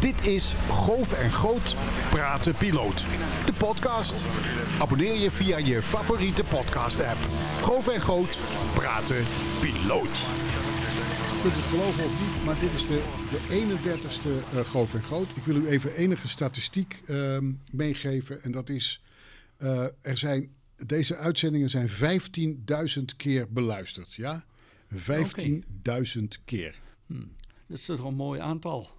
Dit is Goof en Groot Praten Piloot. De podcast. Abonneer je via je favoriete podcast app. Goof en Groot Praten Piloot. Je kunt het geloven of niet, maar dit is de, de 31ste uh, Goof en Groot. Ik wil u even enige statistiek ehm, meegeven. En dat is, eh, er zijn, deze uitzendingen zijn 15.000 keer beluisterd. Ja? 15.000 keer. Dat is toch een mooi aantal.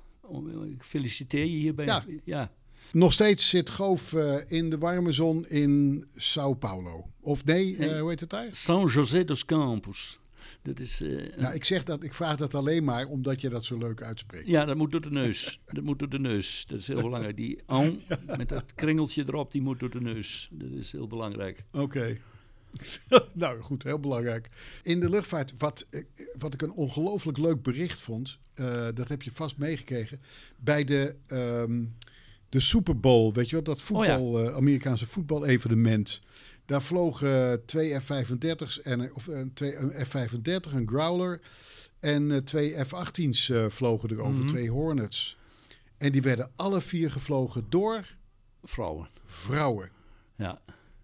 Ik feliciteer je hierbij. Ja. ja. Nog steeds zit Goof eh, in de warme zon in Sao Paulo. Of nee, eh, Nee. hoe heet het daar? São José dos Campos. Dat is... Nou, ik, zeg dat, ik vraag dat alleen maar omdat je dat zo leuk uitspreekt. Ja, dat moet door de neus. Dat moet door de neus. Dat is heel belangrijk. Die an, met dat kringeltje erop, die moet door de neus. Dat is heel belangrijk. Oké. nou goed, heel belangrijk. In de luchtvaart, wat, eh, wat ik een ongelooflijk leuk bericht vond, eh, dat heb je vast meegekregen, bij de, ehm, de Super Bowl, weet je wel, dat voetbal, eh, Amerikaanse voetbal-evenement. Daar vlogen twee F-35's en of een, twee, een F-35, een Growler en twee F-18's eh, vlogen er over, Mhm. twee Hornets. En die werden alle vier gevlogen door Vrouwen. vrouwen. Ja.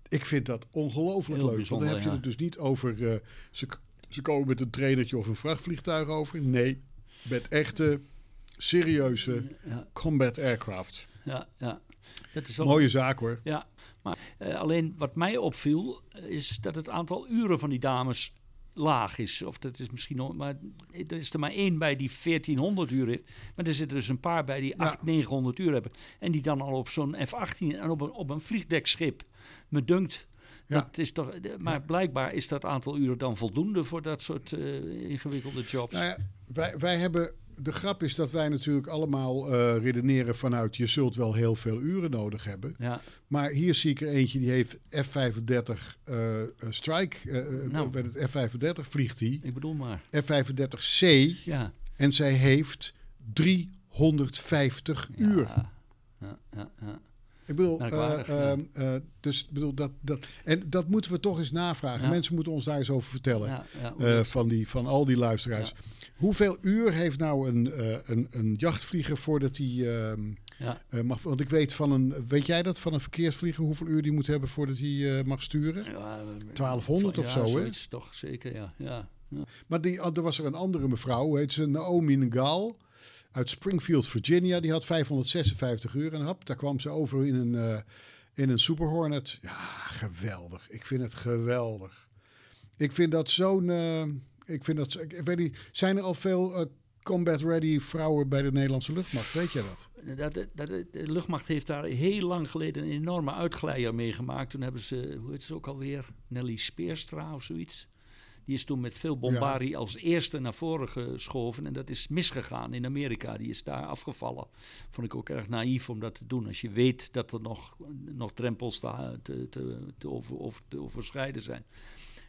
Ik vind dat ongelooflijk Heel leuk. Want dan heb je het dus niet over... eh, ze, ze komen met een trainertje of een vrachtvliegtuig over. Nee, met echte, serieuze Ja, combat aircraft. ja, ja. Dat is wel Mooie zaak hoor. Ja, maar eh, alleen wat mij opviel eh, is dat het aantal uren van die dames laag is. Of dat is misschien nog, maar er is er maar één bij die 1400 uur heeft. Maar er zitten dus een paar bij die 800, 900 uur hebben. En die dan al op zo'n F-18 en op een, op een vliegdekschip. Me dunkt. Ja. Dat is toch, maar blijkbaar is dat aantal uren dan voldoende voor dat soort eh, ingewikkelde jobs. Nou ja, wij, wij hebben... De grap is dat wij natuurlijk allemaal eh, redeneren vanuit... je zult wel heel veel uren nodig hebben. ja, Maar hier zie ik er eentje die heeft F-35 eh, Strike. Nou. Met het F-35 vliegt hij. ik bedoel maar. F-35C. Ja, En zij heeft 350 uur. ja, ja, ja. Ik bedoel, eh, ehm, eh, dus bedoel dat, dat. En dat moeten we toch eens navragen. Mensen moeten ons daar eens over vertellen. eh, van, die, van al die luisteraars. Hoeveel uur heeft nou een, een, een jachtvlieger voordat hij ehm, ja. eh, mag? Want ik weet van een. Weet jij dat van een verkeersvlieger hoeveel uur die moet hebben voordat hij mag sturen? Ja, 1200 of zo, hè? toch zeker, ja. ja. Maar die, er was er een andere mevrouw, hoe heet ze? Naomi Ngal. Uit Springfield, Virginia. Die had 556 uur. En hap, daar kwam ze over in een, eh, in een Super Hornet. Ja, geweldig. Ik vind het geweldig. Ik vind dat zo'n... eh, ik vind dat... Ik weet niet, zijn er al veel eh, combat-ready vrouwen bij de Nederlandse luchtmacht? Weet jij dat? Dat, dat, de luchtmacht heeft daar heel lang geleden een enorme uitglijder meegemaakt. Toen hebben ze, hoe heet ze ook alweer, Nelly Speerstra of zoiets. Die is toen met veel bombarie als eerste naar voren geschoven. En dat is misgegaan in Amerika. Die is daar afgevallen. Vond ik ook erg naïef om dat te doen. Als je weet dat er nog, nog drempels te, te, te, over, over, te overschrijden zijn.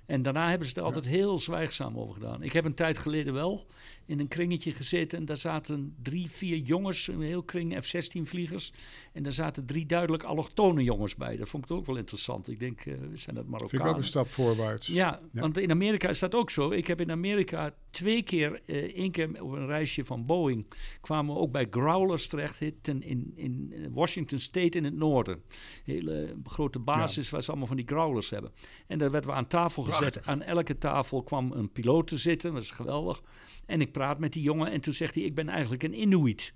En daarna hebben ze er altijd heel zwijgzaam over gedaan. Ik heb een tijd geleden wel in een kringetje gezeten. En daar zaten drie, vier jongens, een heel kring F-16-vliegers. En daar zaten drie duidelijk allochtone jongens bij. Dat vond ik ook wel interessant. Ik denk, eh, zijn dat Vind ik ook Marokkanen? een stap voorwaarts. Ja, Ja. want in Amerika is dat ook zo. Ik heb in Amerika twee keer, eh één keer op een reisje van Boeing, kwamen we ook bij Growlers terecht in, in, in Washington State in het noorden. Hele grote basis waar ze allemaal van die Growlers hebben. En daar werden we aan tafel gezet. Prachtig. Aan elke tafel kwam een piloot te zitten, dat is geweldig. En ik praat met die jongen en toen zegt hij, ik ben eigenlijk een Inuit.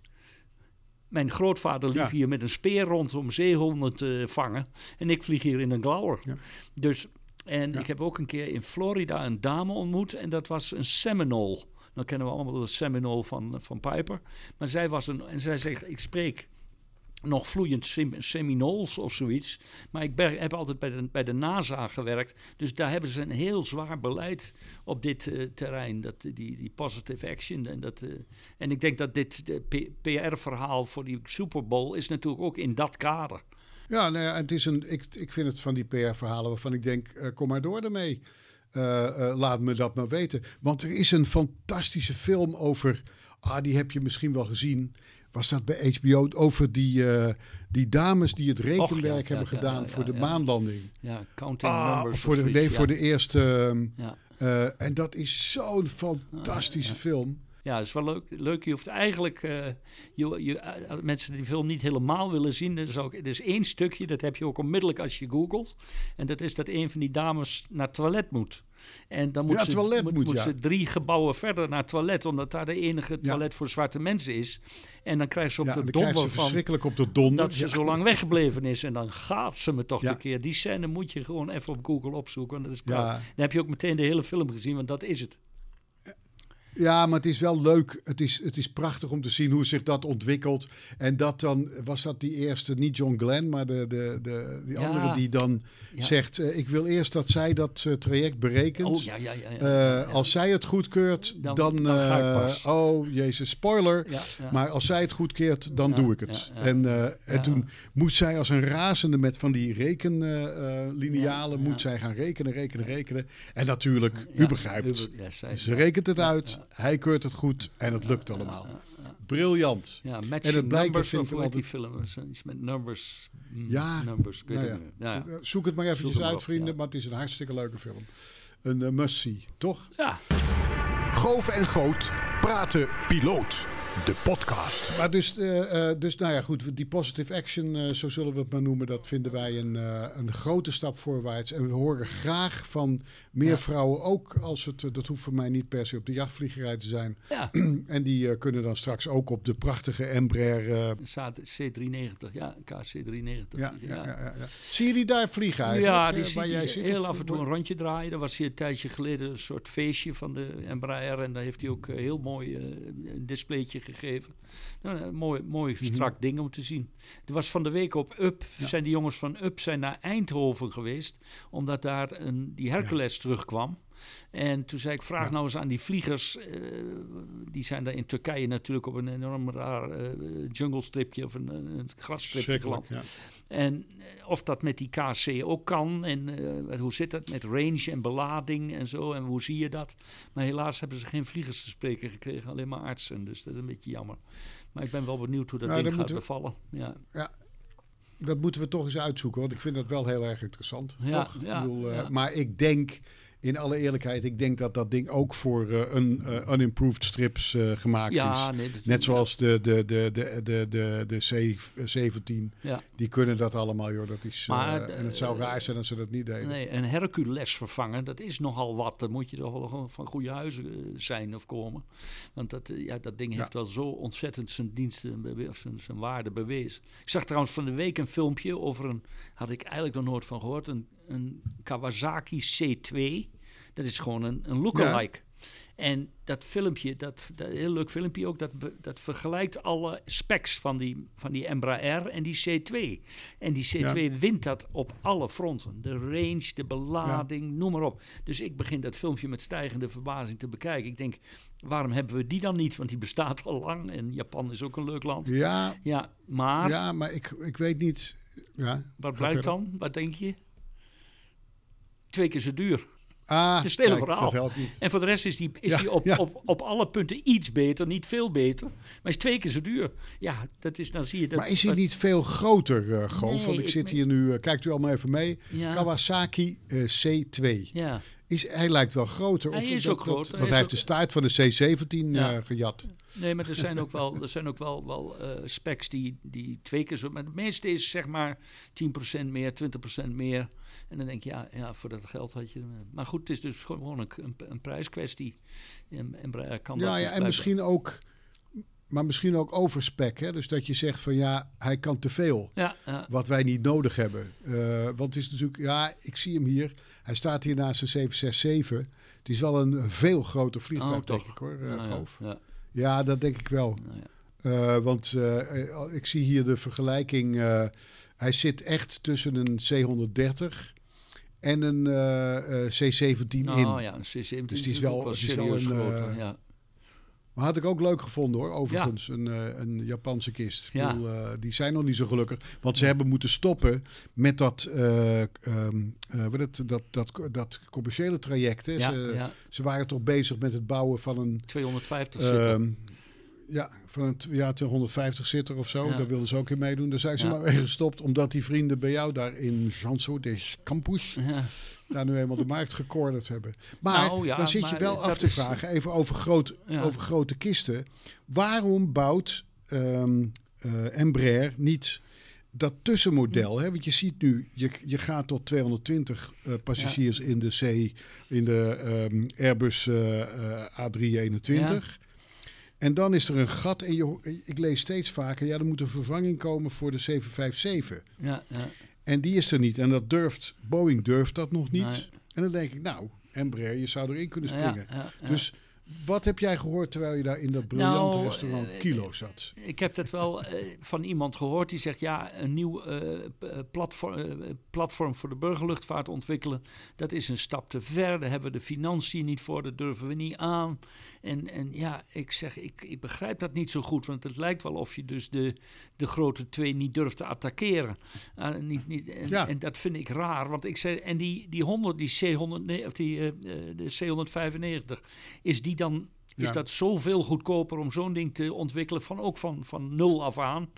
Mijn grootvader liep Ja. hier met een speer rond om zeehonden te vangen. En ik vlieg hier in een. Ja. Dus, en ik heb ook een keer in Florida een dame ontmoet. En dat was een Seminole. Dan kennen we allemaal de Seminole van, van Piper. Maar zij was een, en zij zegt, ik spreek nog vloeiend Sem- Seminoles of zoiets. Maar ik heb altijd bij de, bij de NASA gewerkt. Dus daar hebben ze een heel zwaar beleid op dit eh, terrein. Dat, eh, die, die positive action. En, dat, eh, en ik denk dat dit PR-verhaal voor die Super Bowl is natuurlijk ook in dat kader. Ja, nou ja, het is een, ik, ik vind het van die PR-verhalen waarvan ik denk, kom maar door ermee. Laat me dat maar weten. Want er is een fantastische film over, ah, die heb je misschien wel gezien. Was dat bij HBO? Over die, eh, die dames die het rekenwerk ja, hebben ja, gedaan ja, voor de maanlanding. Ja, counting Ah, numbers. voor de, nee, voor de eerste. ehm, Ja. eh, en dat is zo'n fantastische film. Ja, dat is wel leuk. leuk. Je hoeft eigenlijk, eh, je, je, mensen die film niet helemaal willen zien, er is, ook, er is één stukje, dat heb je ook onmiddellijk als je googelt. En dat is dat een van die dames naar het toilet moet. En dan moet, Ja, ze, moet, moet, moet ja. ze drie gebouwen verder naar het toilet, omdat daar de enige toilet voor zwarte mensen is. En dan krijgt ze op de donder van verschrikkelijk op de donder. dat ze zo lang weggebleven is. En dan gaat ze me toch een keer. Die scène moet je gewoon even op Google opzoeken. Want dat is prachtig. Dan heb je ook meteen de hele film gezien, want dat is het. Ja, maar het is wel leuk. Het is, het is prachtig om te zien hoe zich dat ontwikkelt. En dat dan, was dat die eerste, niet John Glenn, maar de, de, de, die Ja. andere die dan Ja. zegt... eh, ik wil eerst dat zij dat eh, traject berekent. Oh ja, ja, ja. ja, Eh. Als zij het goedkeurt, Dan- dan... dan ga ik pas. oh, jezus, spoiler. Maar als zij het goedkeert, dan doe ik het. En, en toen moest zij als een razende met van die rekenlinealen... Moet zij gaan rekenen, rekenen, rekenen. En natuurlijk, u begrijpt. u be- ja, zij- Ze rekent het uit. Hij keurt het goed en het lukt allemaal. Briljant. Ja, En het blijkt, dat vind ik heet die altijd- film? Iets met numbers. mm, Ja, Numbers, nou ja. Zoek het maar eventjes uit, op, vrienden. ja. Maar het is een hartstikke leuke film. Een eh, must-see, toch? ja. Goof en Goot praten piloot. De podcast. Maar dus, eh, eh, dus nou ja, goed. Die positive action, eh, zo zullen we het maar noemen. Dat vinden wij een, eh, een grote stap voorwaarts. En we horen graag van meer Ja. vrouwen. Ook als het, dat hoeft voor mij niet per se op de jachtvliegerij te zijn. ja. En die eh, kunnen dan straks ook op de prachtige Embraer... eh, Zaad- C390, ja, KC390. ja, ja, ja, ja, ja. Zie je die daar vliegen eigenlijk? Ja, die, zie je jij zit? heel Of- af en toe een rondje draaien. Er was hier een tijdje geleden een soort feestje van de Embraer. En daar heeft hij ook heel mooi een displaytje gegeven. Nou, een mooi, mooi Mhm. strak ding om te zien. Er was van de week op UP, zijn die jongens van UP zijn naar Eindhoven geweest. Omdat daar een, die Hercules terugkwam. En toen zei ik, vraag Ja. nou eens aan die vliegers. eh, die zijn daar in Turkije natuurlijk op een enorm raar eh jungle stripje of een, een grasstripje geland. ja. En eh, of dat met die KC ook kan. En eh, hoe zit dat met range en belading en zo. En hoe zie je dat? Maar helaas hebben ze geen vliegers te spreken gekregen. Alleen maar artsen. Dus dat is een beetje jammer. Maar ik ben wel benieuwd hoe dat Nou, ding gaat we- bevallen. Ja. Dat moeten we toch eens uitzoeken, want ik vind dat wel heel erg interessant. Ja, toch? ja, ik bedoel, eh, ja. Maar ik denk, in alle eerlijkheid, ik denk dat dat ding ook voor eh, een eh, unimproved strips eh, gemaakt Ja, is. nee, Net zoals de, de, de, de, de, de, de C-17. Ja. Die kunnen dat allemaal, joh. Dat is, Maar, en het zou raar zijn als ze dat niet deden. Nee, een Hercules vervangen, dat is nogal wat. Dan moet je toch wel van goede huizen zijn of komen. Want dat, ja, dat ding heeft wel zo ontzettend zijn diensten, zijn, zijn waarde bewezen. Ik zag trouwens van de week een filmpje over een, had ik eigenlijk nog nooit van gehoord, een, een Kawasaki C2. Dat is gewoon een, een lookalike. En dat filmpje, dat, dat heel leuk filmpje ook, dat, dat vergelijkt alle specs van die, van die Embraer en die C2. En die C2 wint dat op alle fronten. De range, de belading, noem maar op. Dus ik begin dat filmpje met stijgende verbazing te bekijken. Ik denk, waarom hebben we die dan niet? Want die bestaat al lang en Japan is ook een leuk land. Ja, Ja, maar ja, maar ik, ik weet niet... Ja, wat blijkt verder. dan? Wat denk je? Twee keer zo duur. Ah, Het is het hele kijk, verhaal. dat helpt niet. En voor de rest is die, is Ja, die op, ja. op, op alle punten iets beter, niet veel beter. Maar is twee keer zo duur. Ja, dat is, dan zie je dat. Maar is hij dat- niet veel groter, eh Goof? Nee, Want ik ik zit hier nu... eh, kijkt u allemaal even mee. Ja. Kawasaki eh, C2. Ja, Is, hij lijkt wel groter. Hij of is dat, ook dat- groter. Want hij heeft ook- de staart van de C17 Ja. eh, gejat. nee, maar er zijn ook wel, er zijn ook wel, wel eh, specs die, die twee keer zo. Maar het meeste is zeg maar 10% meer, 20% meer. En dan denk je, ja, ja, voor dat geld had je. eh, Maar goed, het is dus gewoon een, een, een prijskwestie. En, en kan Ja, ja, en blijven. misschien ook... Maar misschien ook overspec. Hè? Dus dat je zegt van ja, hij kan te veel. Ja, ja, Wat wij niet nodig hebben. Eh, want het is natuurlijk... Ja, ik zie hem hier. Hij staat hier naast een 767. Het is wel een veel groter vliegtuig, Oh, denk ik hoor, eh, Nou ja, ja, Ja, dat denk ik wel. nou want ik zie hier de vergelijking. hij zit echt tussen een C130 en een eh, eh, C17 in. Oh ja, een C17 Dus die is wel- het is wel een, groter, eh, ja. Maar had ik ook leuk gevonden hoor, overigens. Een, een Japanse kist. Ik Ja. bedoel, die zijn nog niet zo gelukkig. Want ze hebben moeten stoppen met dat, eh, wat het, dat, dat, dat commerciële traject. Hè. Ja, ze, waren toch bezig met het bouwen van een... 250 zitten. Ja, van een, t- ja, 150 zitter of zo. Ja. Daar wilden ze ook in meedoen. Daar zijn ze Ja. maar mee gestopt. Omdat die vrienden bij jou daar in Janso des Campus... Ja. daar nu eenmaal de markt gecorderd hebben. Maar Nou, dan zit je wel af te is- vragen, even over, groot, over grote kisten. Waarom bouwt ehm eh, Embraer niet dat tussenmodel? Hè? Want je ziet nu, je, je gaat tot 220 eh, passagiers in de C, in de ehm, Airbus eh, A321. En dan is er een gat en je, ik lees steeds vaker, ja, er moet een vervanging komen voor de 757. Ja, ja. En die is er niet. En dat durft, Boeing durft dat nog niet. Nee. En dan denk ik, nou, Embraer, je zou erin kunnen springen. Ja. Dus wat heb jij gehoord terwijl je daar in dat briljante Nou, restaurant eh, Kilo zat? Ik heb dat wel eh, van iemand gehoord die zegt: ja, een nieuw eh, platform, platform voor de burgerluchtvaart ontwikkelen. Dat is een stap te ver. Daar hebben we de financiën niet voor, dat durven we niet aan. En, en ja, ik zeg, ik, ik begrijp dat niet zo goed, want het lijkt wel of je dus de, de grote twee niet durft te attackeren. Eh, niet, niet, en, Ja. en dat vind ik raar, want ik zei, en die, die 100, die C100, nee, of die, eh, eh, de C195, is die dan is dat zoveel goedkoper om zo'n ding te ontwikkelen, van ook van, van nul af aan,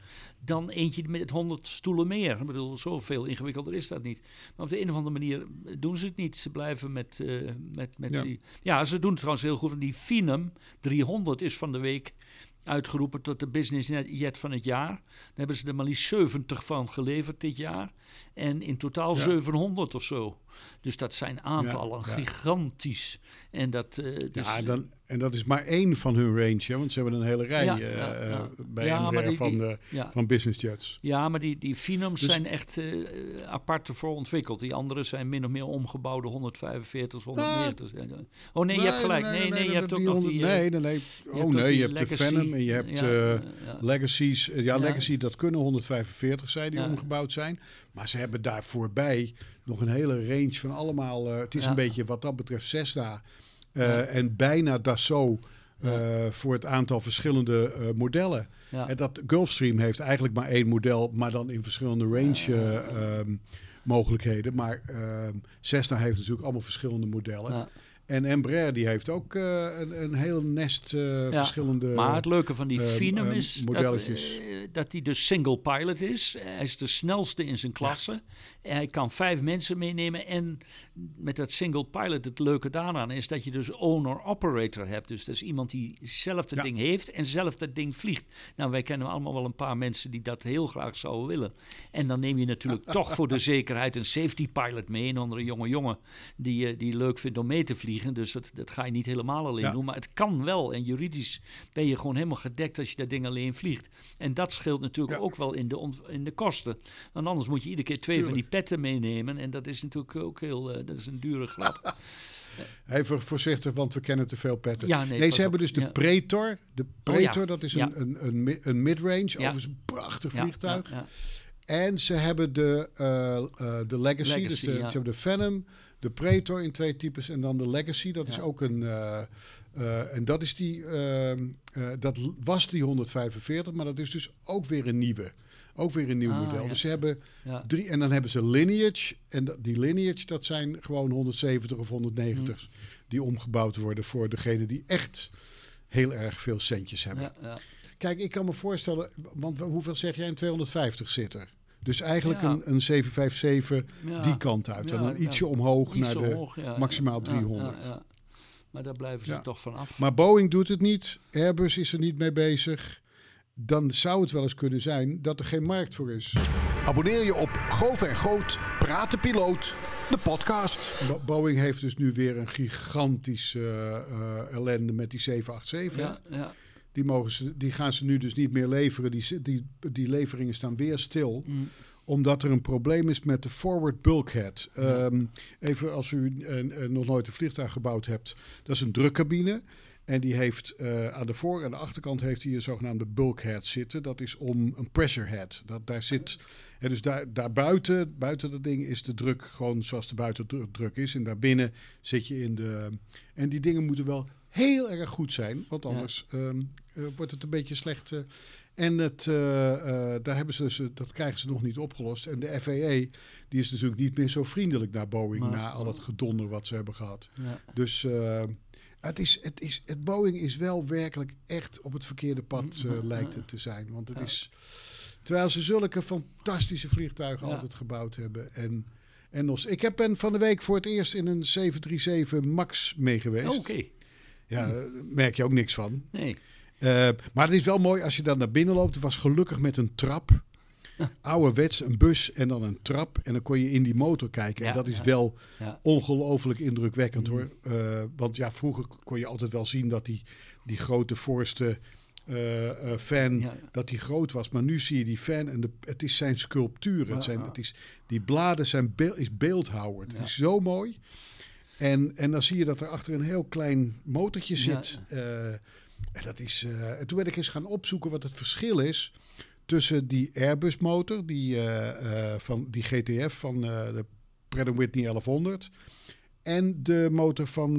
dan eentje met 100 stoelen meer. Ik bedoel, zoveel ingewikkelder is dat niet. Maar op de een of andere manier doen ze het niet. Ze blijven met, eh, met, met Ja. die... Ja, ze doen het trouwens heel goed. Want die Finum 300 is van de week uitgeroepen tot de business jet van het jaar. Daar hebben ze er maar liefst 70 van geleverd dit jaar. En in totaal Ja. 700 of zo. Dus dat zijn aantallen, Ja, ja. gigantisch. En dat... eh, dus, ja, dan, en dat is maar één van hun range, hè, want ze hebben een hele rij Ja, eh, ja, eh, ja. bij die- van, die- de, ja. van business jets. Ja, maar die, die Finums Dus- zijn echt eh, apart ervoor ontwikkeld. Die andere zijn min of meer omgebouwde 145, 190. Oh nee, je hebt gelijk. Nee, nee, je hebt ook die nog die... Nee, nee, nee. Oh ook nee, je hebt Legacy. de Venom en je hebt ja. Legacies. Ja. Legacy, dat kunnen 145 zijn die omgebouwd zijn. Maar ze hebben daar voorbij nog een hele range van allemaal. het is een beetje wat dat betreft Cessna. Eh, Ja. En bijna Dassault eh, voor het aantal verschillende eh, modellen. Ja. En dat Gulfstream heeft eigenlijk maar één model, maar dan in verschillende range eh, ehm, mogelijkheden. Maar ehm, Cessna heeft natuurlijk allemaal verschillende modellen. En Embraer die heeft ook eh, een, een hele nest eh, Ja, verschillende... Maar het leuke van die Finum ehm, is dat, modelletjes. eh, dat hij dus single pilot is. Hij is de snelste in zijn klasse. Hij kan vijf mensen meenemen. En met dat single pilot, het leuke daaraan is dat je dus owner-operator hebt. Dus dat is iemand die zelf het Ja. ding heeft en zelf dat ding vliegt. Nou, wij kennen allemaal wel een paar mensen die dat heel graag zouden willen. En dan neem je natuurlijk toch voor de zekerheid een safety pilot mee. Een andere jonge jongen die, eh, die leuk vindt om mee te vliegen. Dus dat, dat ga je niet helemaal alleen Ja. doen. Maar het kan wel. En juridisch ben je gewoon helemaal gedekt als je dat ding alleen vliegt. En dat scheelt natuurlijk Ja. ook wel in de, in de kosten. Want anders moet je iedere keer twee van die petten meenemen. En dat is natuurlijk ook heel... eh, dat is een dure grap. Even voorzichtig, want we kennen te veel petten. Ja, nee, ze hebben op. dus de Ja. Pretor. De Oh, Pretor, dat is een, een, een, een mid-range. Overigens een prachtig vliegtuig. En ze hebben de, eh, eh, de Legacy. Legacy, dus de, ze hebben de Phantom, de Pretor in twee types. En dan de Legacy. Dat is ook een... eh, eh, en dat is die... ehm, eh, dat was die 145, maar dat is dus ook weer een nieuwe. Ook weer een nieuw Ah, model. ja. Dus ze hebben Ja. drie... En dan hebben ze Lineage. En dat- die Lineage, dat zijn gewoon 170 of 190 Mm. die omgebouwd worden voor degene die echt heel erg veel centjes hebben. Ja, ja. Kijk, ik kan me voorstellen, want hoeveel zeg jij een 250 zitter? Dus eigenlijk Ja. een, een 757 Ja. die kant uit. en dan ja. ietsje omhoog Iets naar de omhoog, maximaal ja, 300. ja, ja. Maar daar blijven ze Ja. toch van af. Maar Boeing doet het niet. Airbus is er niet mee bezig. Dan zou het wel eens kunnen zijn dat er geen markt voor is. Abonneer je op Goof en Groot, Praat de Piloot, de podcast. Bo- Boeing heeft dus nu weer een gigantische eh, ellende met die 787. Ja, ja. Die, mogen ze, die gaan ze nu dus niet meer leveren. Die, die, die leveringen staan weer stil. Mm. Omdat er een probleem is met de forward bulkhead. Ehm, even als u nog nooit een vliegtuig gebouwd hebt. Dat is een drukcabine. En die heeft eh, aan de voor- en de achterkant heeft hij een zogenaamde bulkhead zitten. Dat is om een pressure head. Dat, daar zit, hè, dus daar, daar buiten, buiten dat ding is de druk gewoon zoals de buitendruk is. En daarbinnen zit je in de... En die dingen moeten wel heel erg goed zijn. Want anders ehm, eh, wordt het een beetje slecht... eh, en het, eh, eh, daar hebben ze dus, eh, dat krijgen ze nog niet opgelost. En de FAA die is natuurlijk niet meer zo vriendelijk naar Boeing... Maar- na al het gedonder wat ze hebben gehad. ja. Dus, eh, Het, is, het, is, het Boeing is wel werkelijk echt op het verkeerde pad, Mm, eh, lijkt het te zijn. Want het is... Terwijl ze zulke fantastische vliegtuigen Ja. altijd gebouwd hebben. En, en nog, ik heb ben van de week voor het eerst in een 737 MAX mee geweest. Oké, Ja, daar merk je ook niks van. nee. Eh, maar het is wel mooi als je dan naar binnen loopt. Het was gelukkig met een trap. Ouderwets, een bus en dan een trap. En dan kon je in die motor kijken. Ja, en dat is ja. wel ongelooflijk indrukwekkend hoor. Eh, want ja, vroeger kon je altijd wel zien dat die, die grote voorste eh, fan, dat die groot was. Maar nu zie je die fan en de, het is zijn sculptuur. Ja, Het zijn, het is, die bladen zijn beel, is beeldhouwer. Het is zo mooi. En, en dan zie je dat er achter een heel klein motortje zit. En, dat is, eh, en toen ben ik eens gaan opzoeken wat het verschil is tussen die Airbus motor, die, eh, eh, van, die GTF van de Pratt Whitney 1100. En de motor van,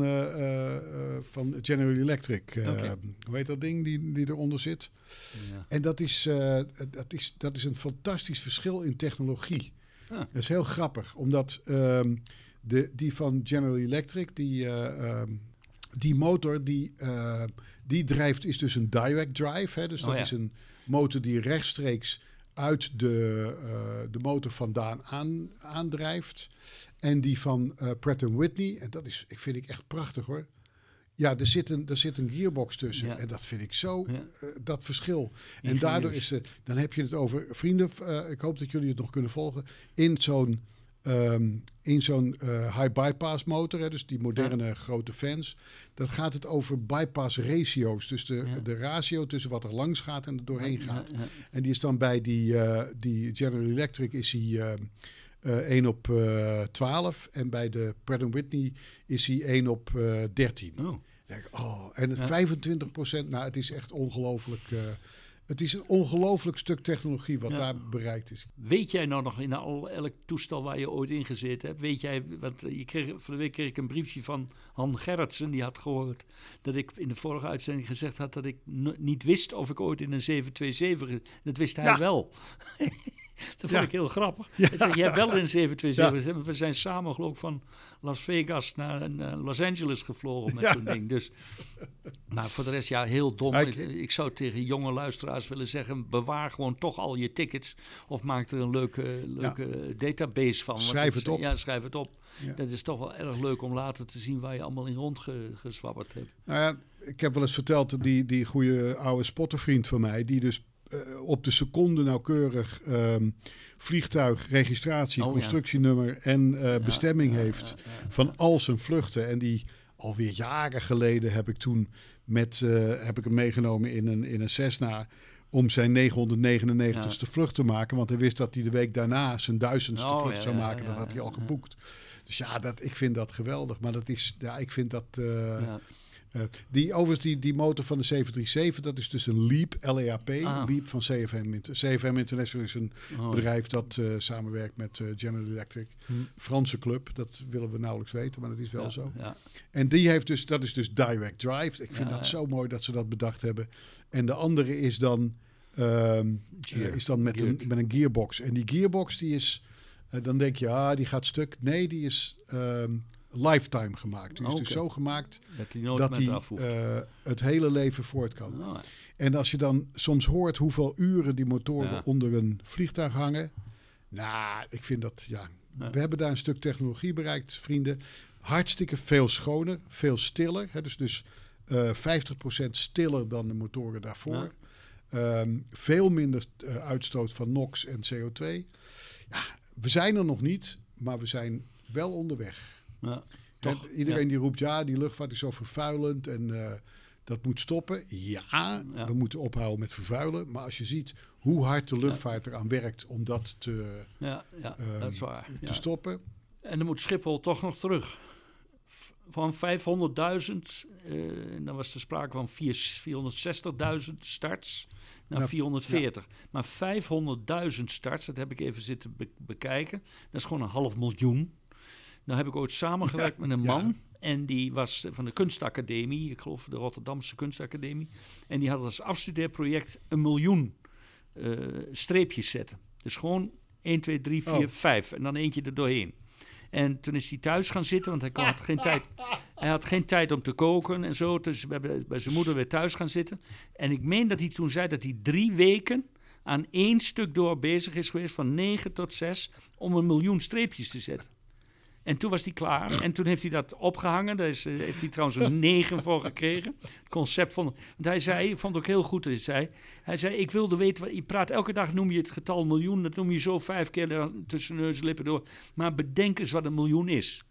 van General Electric. Oké. Hoe heet dat ding die, die eronder zit? Ja. En dat is, dat, is, dat is een fantastisch verschil in technologie. Ah. Dat is heel grappig, omdat ehm, de, die van General Electric, die, eh, ehm, die motor, die, die drijft, is dus een direct drive. Hè? Dus Oh, dat ja. is een motor die rechtstreeks uit de, eh, de motor vandaan aan, aandrijft. En die van eh Pratt Whitney, en dat is, ik vind ik echt prachtig hoor. Ja, er zit een, er zit een gearbox tussen. Ja. En dat vind ik zo, Ja. eh, dat verschil. En daardoor is het, dan heb je het over, vrienden, ik hoop dat jullie het nog kunnen volgen. In zo'n ehm, in zo'n eh, high bypass motor, hè, dus die moderne grote fans, dat gaat het over bypass ratio's. Dus de, Ja. de ratio tussen wat er langs gaat en er doorheen Ja, gaat. En die is dan bij die, eh, die General Electric is hij eh, eh, 1 op eh 12 en bij de Pratt Whitney is hij 1 op eh 13. Oh. Oh, en het Ja. 25 procent, nou het is echt ongelooflijk. Het is een ongelooflijk stuk technologie wat Ja. daar bereikt is. Weet jij nou nog in al, elk toestel waar je ooit in gezeten hebt? Weet jij, want eh, je kreeg, van de week kreeg ik een briefje van Han Gerritsen. Die had gehoord dat ik in de vorige uitzending gezegd had dat ik n- niet wist of ik ooit in een 727... ge- Dat wist hij Ja. wel. dat vond Ja. ik heel grappig. Hij zei, jij hebt wel in een 727 Ja. gezeten. We zijn samen geloof ik van Las Vegas naar eh, Los Angeles gevlogen met Ja. zo'n ding. Dus, maar voor de rest, ja, heel dom. Ik, zou tegen jonge luisteraars willen zeggen: bewaar gewoon toch al je tickets. Of maak er een leuke, leuke database van. Schrijf het op. Ja, schrijf het op. Ja. Dat is toch wel erg leuk om later te zien waar je allemaal in rondgezwabberd hebt. Nou ja, ik heb wel eens verteld die, die goede oude spottervriend van mij, die dus op de seconde nauwkeurig ehm, vliegtuig, registratie, Oh, ja. constructienummer en eh, bestemming ja, heeft van al zijn vluchten. En die alweer jaren geleden heb ik toen met, eh, heb ik hem meegenomen in een, in een Cessna om zijn 999ste vlucht te maken. Want hij wist dat hij de week daarna zijn duizendste Oh, vlucht zou maken. dat had hij al geboekt. Dus ja, dat, ik vind dat geweldig. Maar dat is, ja, ik vind dat... eh, eh, die, overigens, die, die motor van de 737, dat is dus een LEAP, L-E-A-P, Ah. LEAP van CFM. CFM International is een Oh. bedrijf dat eh, samenwerkt met eh, General Electric. Hm. Franse club, dat willen we nauwelijks weten, maar dat is wel Ja, zo. Ja. En die heeft dus, dat is dus direct drive. Ik vind Ja, dat zo mooi dat ze dat bedacht hebben. En de andere is dan, ehm, eh, is dan met, een, met een gearbox. En die gearbox die is, eh, dan denk je, ah, die gaat stuk. Nee, die is ehm, lifetime gemaakt. Die is dus zo gemaakt Dat hij dat hoeft. eh, het hele leven voort kan. Oh, En als je dan soms hoort hoeveel uren die motoren Ja. onder een vliegtuig hangen. Nou, ik vind dat, ja. Ja. We hebben daar een stuk technologie bereikt, vrienden. Hartstikke veel schoner, veel stiller. Hè, dus dus eh 50% stiller dan de motoren daarvoor. Ehm, veel minder eh, uitstoot van NOx en CO2. Ja, we zijn er nog niet, maar we zijn wel onderweg. Ja. Toch, iedereen ja. die roept, ja, die luchtvaart is zo vervuilend en eh, dat moet stoppen. Ja, Ja. we moeten ophouden met vervuilen. Maar als je ziet hoe hard de luchtvaart eraan werkt om dat te, Ja, ja Ehm, dat is waar. te Ja. stoppen. En dan moet Schiphol toch nog terug. Van 500.000, eh, dan was er sprake van vier- 460.000 starts naar Nou, 440. Maar 500.000 starts, dat heb ik even zitten be- bekijken. Dat is gewoon een half miljoen. Nou heb ik ooit samengewerkt met een man. En die was van de kunstacademie, ik geloof de Rotterdamse kunstacademie. En die had als afstudeerproject een miljoen eh, streepjes zetten. Dus gewoon 1, 2, 3, 4, Oh. 5 en dan eentje er doorheen. En toen is hij thuis gaan zitten, want hij kon- had geen tijd. Hij had geen tijd om te koken en zo. Dus we hebben bij zijn moeder weer thuis gaan zitten. En ik meen dat hij toen zei dat hij drie weken aan één stuk door bezig is geweest, van 9 tot 6, om een miljoen streepjes te zetten. En toen was hij klaar. En toen heeft hij dat opgehangen. Daar is, eh, heeft hij trouwens een 9 voor gekregen. Het concept van. Want hij zei, ik vond het ook heel goed. Hij zei, hij zei: Ik wilde weten. Je praat elke dag, noem je het getal miljoen. Dat noem je zo vijf keer er tussen neus en lippen door. Maar bedenk eens wat een miljoen is.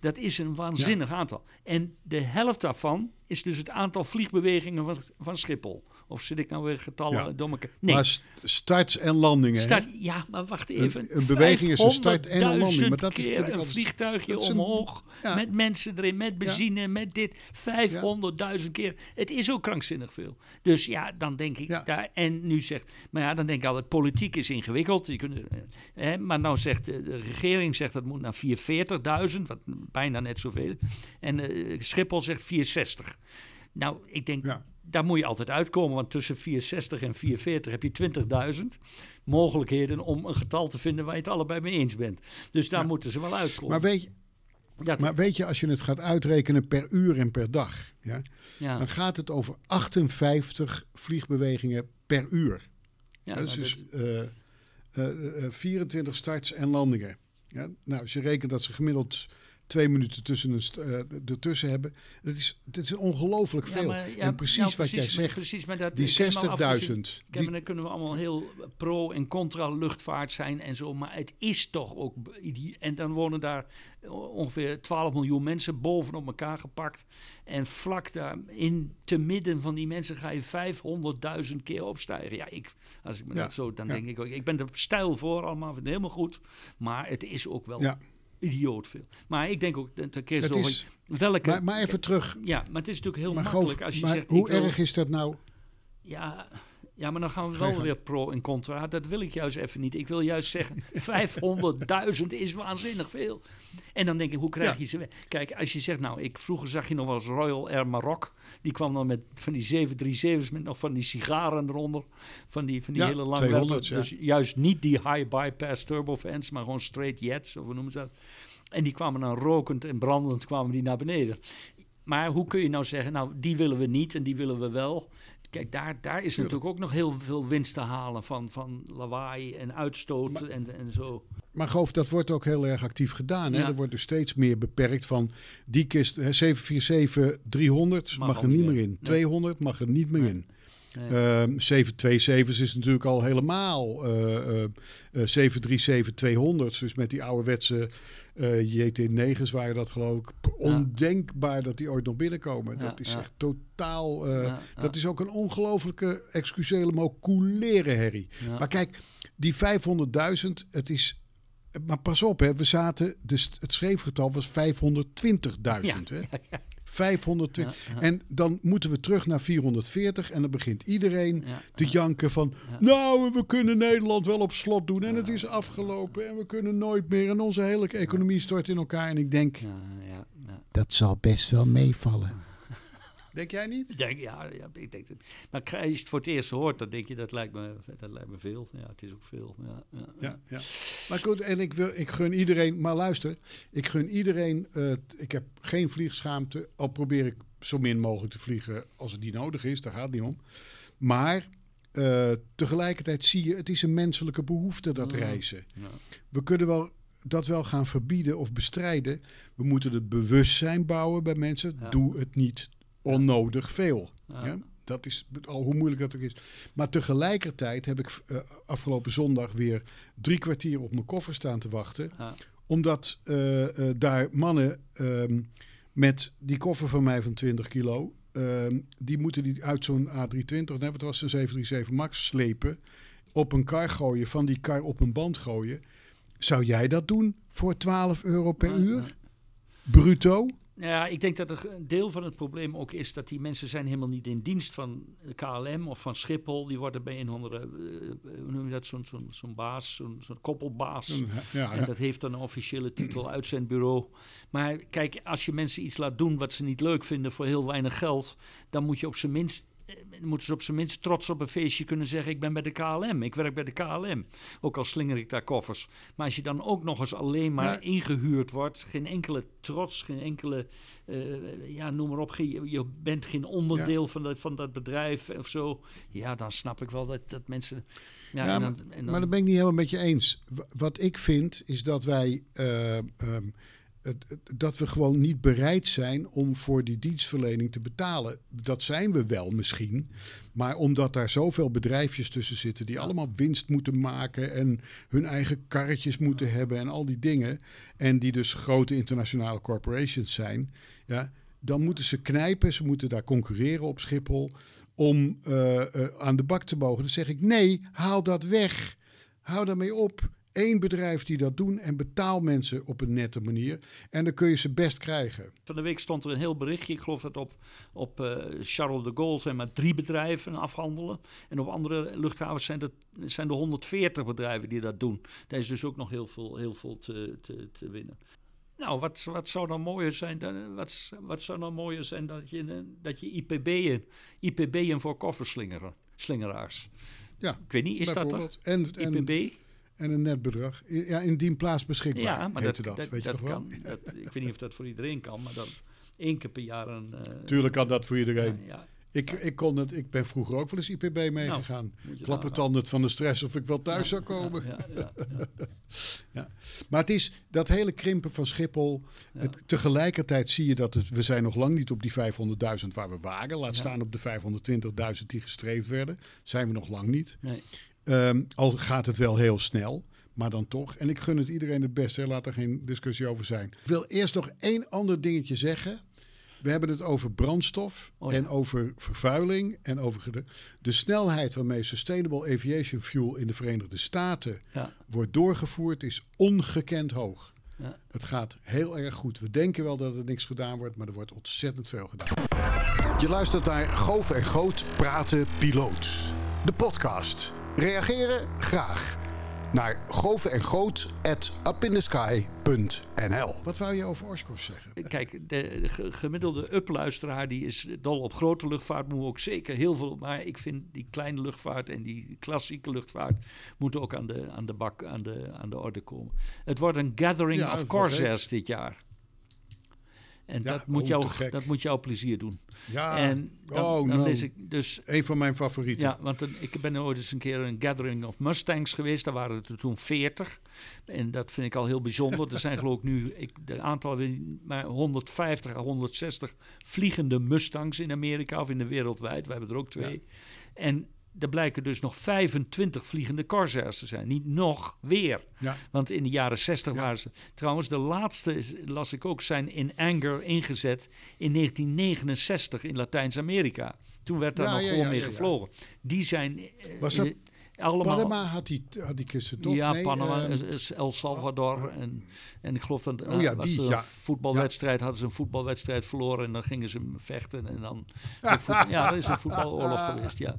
Dat is een waanzinnig aantal. En de helft daarvan is dus het aantal vliegbewegingen van, van Schiphol. Of zit ik nou weer getallen Ja. Nee, Maar st- starts en landingen. Start, ja, maar wacht even. een beweging is een start en een landing, 500.000 maar dat keer een vliegtuigje dat is een- omhoog, ja. met mensen erin, met benzine, met dit. 500.000 keer. Het is ook krankzinnig veel. Dus ja, dan denk ik daar. En nu zegt, maar ja, dan denk ik altijd, politiek is ingewikkeld. Je kunt, eh, hè, maar nou zegt de, de regering zegt dat moet naar 440.000, wat bijna net zoveel. En eh, Schiphol zegt 460. Nou, ik denk, Ja. daar moet je altijd uitkomen, want tussen 460 en 440 heb je 20.000 mogelijkheden om een getal te vinden waar je het allebei mee eens bent. Dus daar moeten ze wel uitkomen. Maar weet, je, Dat- maar weet je, als je het gaat uitrekenen per uur en per dag, ja, ja, dan gaat het over 58 vliegbewegingen per uur. ja, dat is maar dus dat- eh, eh, eh, 24 starts en landingen. Ja? Nou, als je rekent dat ze gemiddeld twee minuten tussen een eh, ertussen hebben. Het is, het is ongelooflijk ja, veel. maar- ja, en precies nou, wat jij precies, zegt, Precies, maar dat, die ik heb hem al 60.000. afgezien. die- dan kunnen we allemaal heel pro en contra luchtvaart zijn en zo. Maar het is toch ook. En dan wonen daar ongeveer 12 miljoen mensen bovenop elkaar gepakt. En vlak daar in te midden van die mensen ga je 500.000 keer opstijgen. Ja, ik, als ik me Ja, dat zo. Dan denk ik ook. Ik ben er stijl voor allemaal. Vind het helemaal goed. Maar het is ook wel Ja, idioot veel. Maar ik denk ook. dat keer het is, welke. maar, maar even terug. ja, maar het is natuurlijk heel Maar, makkelijk als je maar zegt. hoe wil- erg is dat nou? ja, ja, maar dan gaan we wel weer pro en contra. Dat wil ik juist even niet. Ik wil juist zeggen, 500.000 is waanzinnig veel. En dan denk ik, hoe krijg Ja. je ze weg? Kijk, als je zegt, nou, ik, vroeger zag je nog wel eens Royal Air Maroc. Die kwam dan met van die 737's met nog van die sigaren eronder. Van die, van die Ja, hele lange 200's, werpen. Dus juist niet die high bypass turbofans, maar gewoon straight jets, of hoe noemen ze dat? En die kwamen dan rokend en brandend kwamen die naar beneden. Maar hoe kun je nou zeggen, nou, die willen we niet en die willen we wel. Kijk, daar, daar is natuurlijk ook nog heel veel winst te halen van, van lawaai en uitstoot en, en zo. Maar Goof, dat wordt ook heel erg actief gedaan. Hè? Ja. Er wordt dus steeds meer beperkt van die kist, hè, 747 300 Mag er niet meer in. Nee. 200 mag er niet meer Nee. in. Nee. Ehm 727's is natuurlijk al helemaal eh, eh, eh, 737-200's. Dus met die ouderwetse eh JT9's waren dat geloof ik ondenkbaar dat die ooit nog binnenkomen. Ja, dat is ja. echt totaal... eh, Ja, ja. Dat is ook een ongelofelijke, excusele maar culere herrie. Ja. Maar kijk, die 500.000, het is... Maar pas op, hè, we zaten, dus het schreefgetal was 520.000. hè? 520. Ja, ja. En dan moeten we terug naar 440 en dan begint iedereen Ja, te janken van... Nou, we kunnen Nederland wel op slot doen en het is afgelopen en we kunnen nooit meer. En onze hele economie stort in elkaar. En ik denk, Ja, ja, ja. dat zal best wel meevallen. Denk jij niet? Ik denk, ja, ja, ik denk dat, maar als je het voor het eerst hoort, dan denk je dat lijkt me, dat lijkt me veel. Ja, het is ook veel. Ja, ja, Ja, ja. Maar goed, en ik, wil, ik gun iedereen, maar luister, ik gun iedereen, eh, ik heb geen vliegschaamte, al probeer ik zo min mogelijk te vliegen als het niet nodig is, daar gaat het niet om. Maar eh, tegelijkertijd zie je, het is een menselijke behoefte, dat reizen. Ja. We kunnen wel dat wel gaan verbieden of bestrijden. We moeten het bewustzijn bouwen bij mensen. Ja. Doe het niet onnodig veel. Ja. Dat is al hoe moeilijk dat ook is. Maar tegelijkertijd heb ik eh, afgelopen zondag weer drie kwartier op mijn koffer staan te wachten. Ja. Omdat eh, eh, daar mannen ehm, met die koffer van mij van 20 kilo. ehm, die moeten die uit zo'n A320, nee, wat was een 737 Max, slepen. Op een kar gooien, van die kar op een band gooien. Zou jij dat doen voor 12 euro per Nee, uur? nee. Bruto? Ja, ik denk dat een deel van het probleem ook is dat die mensen zijn helemaal niet in dienst van KLM of van Schiphol. Die worden bij een andere, eh, hoe noem je dat, zo'n zo'n zo'n baas, zo'n zo'n koppelbaas. Ja, En ja. dat heeft dan een officiële titel uit zijn bureau. Maar kijk, als je mensen iets laat doen wat ze niet leuk vinden voor heel weinig geld, dan moet je op zijn minst moeten ze op zijn minst trots op een feestje kunnen zeggen: Ik ben bij de KLM, ik werk bij de KLM. Ook al slinger ik daar koffers. Maar als je dan ook nog eens alleen maar Ja. ingehuurd wordt, geen enkele trots, geen enkele, eh, ja, noem maar op, geen- je bent geen onderdeel van, dat, van dat bedrijf of zo. Ja, dan snap ik wel dat, dat mensen. Ja, Ja, en maar, dan, en maar dat ben ik niet helemaal met je eens. Wat ik vind is dat wij eh, ehm, dat we gewoon niet bereid zijn om voor die dienstverlening te betalen. Dat zijn we wel misschien, maar omdat daar zoveel bedrijfjes tussen zitten die allemaal winst moeten maken en hun eigen karretjes moeten hebben en al die dingen, en die dus grote internationale corporations zijn, ja, dan moeten ze knijpen, ze moeten daar concurreren op Schiphol om eh, eh, aan de bak te mogen. Dan zeg ik nee, haal dat weg. Hou daarmee op. Eén bedrijf die dat doen en betaal mensen op een nette manier. En dan kun je ze best krijgen. Van de week stond er een heel berichtje. Ik geloof dat op, op eh, Charles de Gaulle zijn maar drie bedrijven afhandelen. En op andere luchthavens zijn er, zijn er 140 bedrijven die dat doen. Daar is dus ook nog heel veel, heel veel te, te, te winnen. Nou, wat, wat zou dan mooier zijn? Dan, wat, wat zou dan mooier zijn dat je, dat je IPB'en, IPB'en voor kofferslingeren, slingeraars. Ja, Ik weet niet, is dat er? en, IPB? En een net bedrag. Ja, indien plaats beschikbaar. Ja, maar dat, dat, dat, weet je dat toch wel? kan. Ik weet niet of dat voor iedereen kan, maar dan één keer per jaar een... eh, Tuurlijk kan dat voor iedereen. ja, ja. Ik, ik, kon het, ik ben vroeger ook wel eens IPB meegegaan. Nou, moet je Klappertandend van de stress of ik wel thuis zou komen. Ja, ja, ja. Maar het is dat hele krimpen van Schiphol. Het, tegelijkertijd zie je dat het, we zijn nog lang niet op die 500.000 waar we waren. Laat staan op de 520.000 die gestreefd werden. Zijn we nog lang niet. Nee. Ehm, al gaat het wel heel snel. Maar dan toch. En ik gun het iedereen het beste. hè, Laat er geen discussie over zijn. Ik wil eerst nog één ander dingetje zeggen. We hebben het over brandstof Oh ja. en over vervuiling en over de, de snelheid waarmee Sustainable Aviation Fuel in de Verenigde Staten Ja. wordt doorgevoerd is ongekend hoog. Ja. Het gaat heel erg goed. We denken wel dat er niks gedaan wordt, maar er wordt ontzettend veel gedaan. Je luistert naar Goof en Groot Praten Piloot. De podcast. Reageren? Graag. Naar goof en groot at Wat wou je over Oshkosh zeggen? Kijk, de, de ge- gemiddelde up-luisteraar die is dol op grote luchtvaart. Moet ook zeker heel veel. Maar ik vind die kleine luchtvaart en die klassieke luchtvaart moeten ook aan de, aan de bak, aan de, aan de orde komen. Het wordt een gathering Ja, of Corsairs dit jaar. En Ja, dat, moet oh, jou, dat moet jou plezier doen. Ja, en dan, oh, dan nou. lees ik dus een van mijn favorieten. Ja, want ik ben ooit eens een keer een gathering of Mustangs geweest. Daar waren er toen 40. En dat vind ik al heel bijzonder. Er zijn geloof ik nu, ik, de aantal maar 150 à 160 vliegende Mustangs in Amerika of in de wereldwijd. We hebben er ook twee. En er blijken dus nog 25 vliegende Corsairs te zijn. Niet nog weer. Ja. Want in de jaren 60 Ja. waren ze. Trouwens, de laatste, is- las ik ook, zijn in Anger ingezet in 1969 in Latijns-Amerika. Toen werd daar Ja, nog gewoon mee gevlogen. Die zijn eh, Was dat allemaal. Panama had die, had die kisten toch? ja, Nee, Panama, is- is El Salvador. en, en ik geloof dat Oh ja, was die, een voetbalwedstrijd. Hadden ze een voetbalwedstrijd verloren en dan gingen ze vechten. En dan, ja, er is een voetbaloorlog geweest, ja.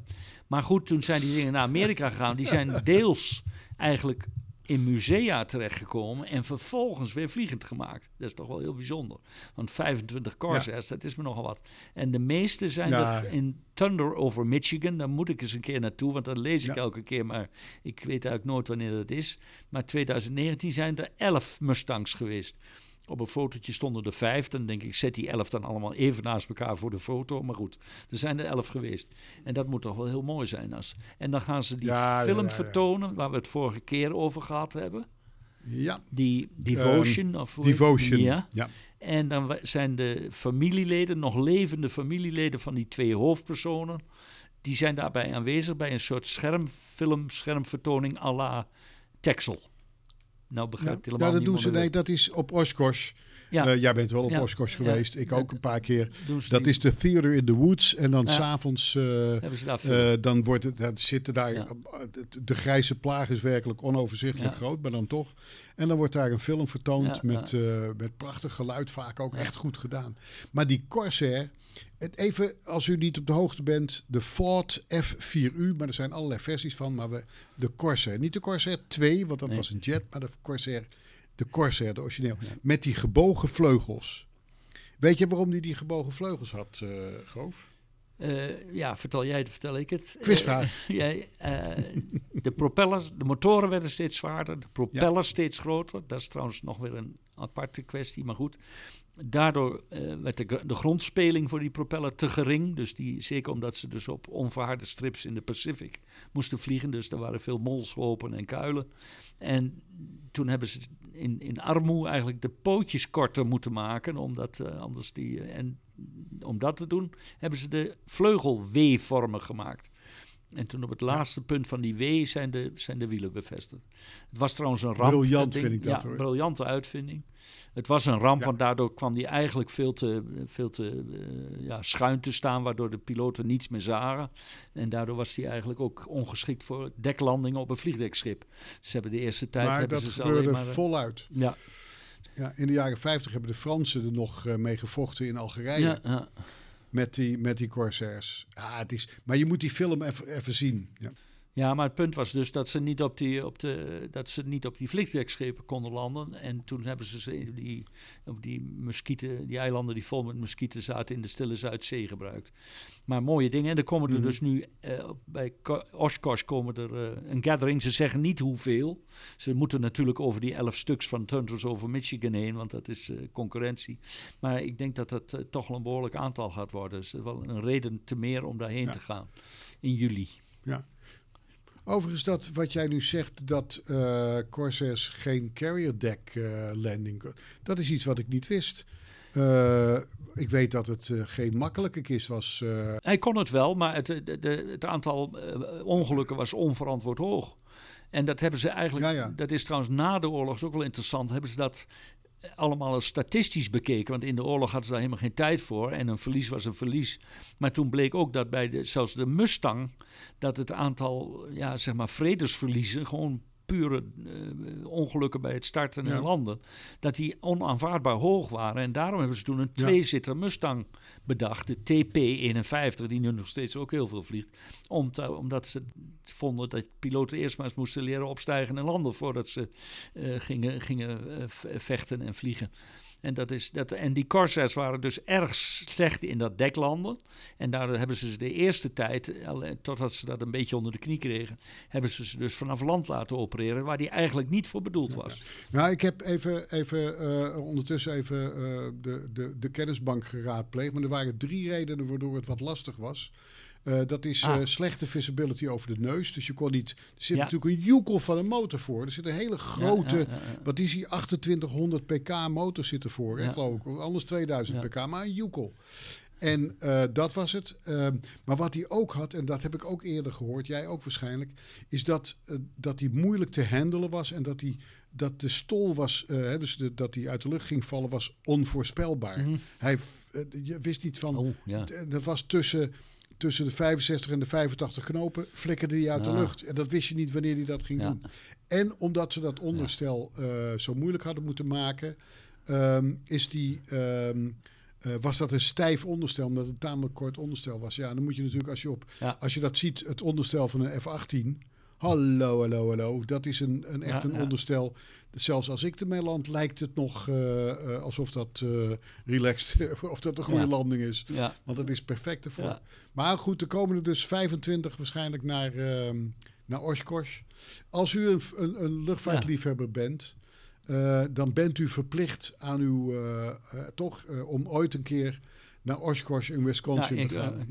Maar goed, toen zijn die dingen naar Amerika gegaan. Die zijn deels eigenlijk in musea terechtgekomen en vervolgens weer vliegend gemaakt. Dat is toch wel heel bijzonder. Want 25 Corsairs, dat is me nogal wat. En de meeste zijn Ja. er in Thunder over Michigan. Daar moet ik eens een keer naartoe, want dat lees ik Ja. elke keer. Maar ik weet eigenlijk nooit wanneer dat is. Maar 2019 zijn er 11 Mustangs geweest. Op een fotootje stonden er vijf. Dan denk ik, zet die elf dan allemaal even naast elkaar voor de foto. Maar goed, er zijn er elf geweest. En dat moet toch wel heel mooi zijn. Als, en dan gaan ze die Ja, film ja, ja. vertonen, waar we het vorige keer over gehad hebben. ja, Die Devotion. of hoe heet- Devotion. Ja. ja. En dan zijn de familieleden, nog levende familieleden van die twee hoofdpersonen, die zijn daarbij aanwezig bij een soort schermfilm, schermvertoning à la Texel. Nou Ja, begrijpt ja, helemaal dat doen ze. Nee, dat is op Oshkosh. Ja. Eh, jij bent wel op Ja. Oshkosh geweest. Ik ook een paar keer. Dat is de Theater in the Woods. En dan Ja. s'avonds uh, film. uh, dan wordt het, dat zitten daar. De, grijze plaag is werkelijk onoverzichtelijk groot, maar dan toch. En dan wordt daar een film vertoond met, eh, met prachtig geluid, vaak ook echt goed gedaan. Maar die Corsair, even als u niet op de hoogte bent, de Ford F4U, maar er zijn allerlei versies van, maar we, de Corsair, niet de Corsair 2, want dat Nee. was een jet, maar de Corsair, de Corsair, de origineel, met die gebogen vleugels. Weet je waarom die die gebogen vleugels had, Groof? Eh, ja, vertel jij het, vertel ik het. Quizvraag. Eh, jij, de propellers, de motoren werden steeds zwaarder, de propellers steeds groter. Dat is trouwens nog weer een aparte kwestie, maar goed. Daardoor eh, werd de, de grondspeling voor die propeller te gering. Dus die, zeker omdat ze dus op onverharde strips in de Pacific moesten vliegen. Dus er waren veel molslopen en kuilen. En toen hebben ze in, in armoe eigenlijk de pootjes korter moeten maken. Omdat eh, anders die, eh, en om dat te doen hebben ze de vleugel-W-vormen gemaakt. En toen op het laatste punt van die W zijn de, zijn de wielen bevestigd. Het was trouwens een ramp. Briljant vind ik dat, ja, hoor. briljante uitvinding. Het was een ramp, Ja. want daardoor kwam die eigenlijk veel te, veel te eh, ja, schuin te staan, waardoor de piloten niets meer zagen. En daardoor was die eigenlijk ook ongeschikt voor deklandingen op een vliegdekschip. Ze hebben de eerste tijd maar hebben dat ze gebeurde maar... eh, voluit. ja, Ja, in de jaren 50 hebben de Fransen er nog eh, mee gevochten in Algerije. ja. Met, die, met die Corsairs. Ja, het is, maar je moet die film even, even zien. Ja. Ja, maar het punt was dus dat ze niet op die, op de, dat ze niet op die vliegdekschepen konden landen. En toen hebben ze ze in die, op die muskieten, die eilanden die vol met muskieten zaten in de stille Zuidzee gebruikt. Maar mooie dingen. En er komen er Mhm. dus nu, eh, bij Ko- Oshkosh komen er eh, een gathering. Ze zeggen niet hoeveel. Ze moeten natuurlijk over die elf stuks van Thunders over Michigan heen, want dat is eh, concurrentie. Maar ik denk dat dat toch wel een behoorlijk aantal gaat worden. Dus wel een reden te meer om daarheen Ja. te gaan in juli. Ja. Overigens, dat wat jij nu zegt, dat eh Corsairs geen carrier deck eh, landing... Dat is iets wat ik niet wist. Eh, ik weet dat het geen makkelijke kist was. Hij kon het wel, maar het, de, de- het aantal ongelukken was onverantwoord hoog. En dat hebben ze eigenlijk, Ja, ja. dat is trouwens na de oorlog ook wel interessant, hebben ze dat allemaal statistisch bekeken. Want in de oorlog hadden ze daar helemaal geen tijd voor. En een verlies was een verlies. Maar toen bleek ook dat bij de, zelfs de Mustang, dat het aantal, ja, zeg maar, vredesverliezen, gewoon pure eh, ongelukken bij het starten en Ja. landen, dat die onaanvaardbaar hoog waren. En daarom hebben ze toen een tweezitter Mustang bedacht, de TP-51, die nu nog steeds ook heel veel vliegt. Om te- omdat ze vonden dat piloten eerst maar eens moesten leren opstijgen en landen voordat ze eh, gingen, gingen eh, vechten en vliegen. En, dat is, dat, en die Corsairs waren dus erg slecht in dat deklanden. En daardoor hebben ze ze de eerste tijd, eh, totdat ze dat een beetje onder de knie kregen, hebben ze ze dus vanaf land laten opereren, waar die eigenlijk niet voor bedoeld was. Nou, ik heb even, even eh, ondertussen even eh, de, de, de kennisbank geraadpleegd. Maar er waren drie redenen waardoor het wat lastig was. Eh, dat is Ah. eh, slechte visibility over de neus. Dus je kon niet. Er zit Ja. natuurlijk een joekel van een motor voor. Er zit een hele grote. Ja, ja. Wat is die 2800 pk motor zit ervoor, hè, Ja. geloof ik. Anders 2000 Ja. pk, maar een joekel. En eh, dat was het. Ehm, maar wat hij ook had, en dat heb ik ook eerder gehoord, jij ook waarschijnlijk, is dat, dat hij moeilijk te handelen was en dat, hij, dat de stol was, hè, dus de, dat hij uit de lucht ging vallen, was onvoorspelbaar. Mhm. Hij je wist niet van, Oh, ja. dat was tussen, tussen de 65 en de 85 knopen, flikkerde hij uit de lucht. En dat wist je niet wanneer hij dat ging Ja. doen. En omdat ze dat onderstel eh, zo moeilijk hadden moeten maken, ehm, is die, ehm, eh, was dat een stijf onderstel, omdat het een tamelijk kort onderstel was. Ja, dan moet je natuurlijk, als je, op, als je dat ziet, het onderstel van een F-18. Hallo, hallo, hallo. Dat is een, een echt een onderstel. Zelfs als ik ermee land, lijkt het nog eh, eh, alsof dat eh, relaxed, of dat een goede Ja. landing is. Ja. Want het is perfect ervoor. Ja. Maar goed, er komen er dus 25 waarschijnlijk naar, ehm naar Oshkosh. Als u een, een, een luchtvaartliefhebber bent, dan bent u verplicht aan uw, toch, om ooit een keer naar Oshkosh in Wisconsin ik, te gaan.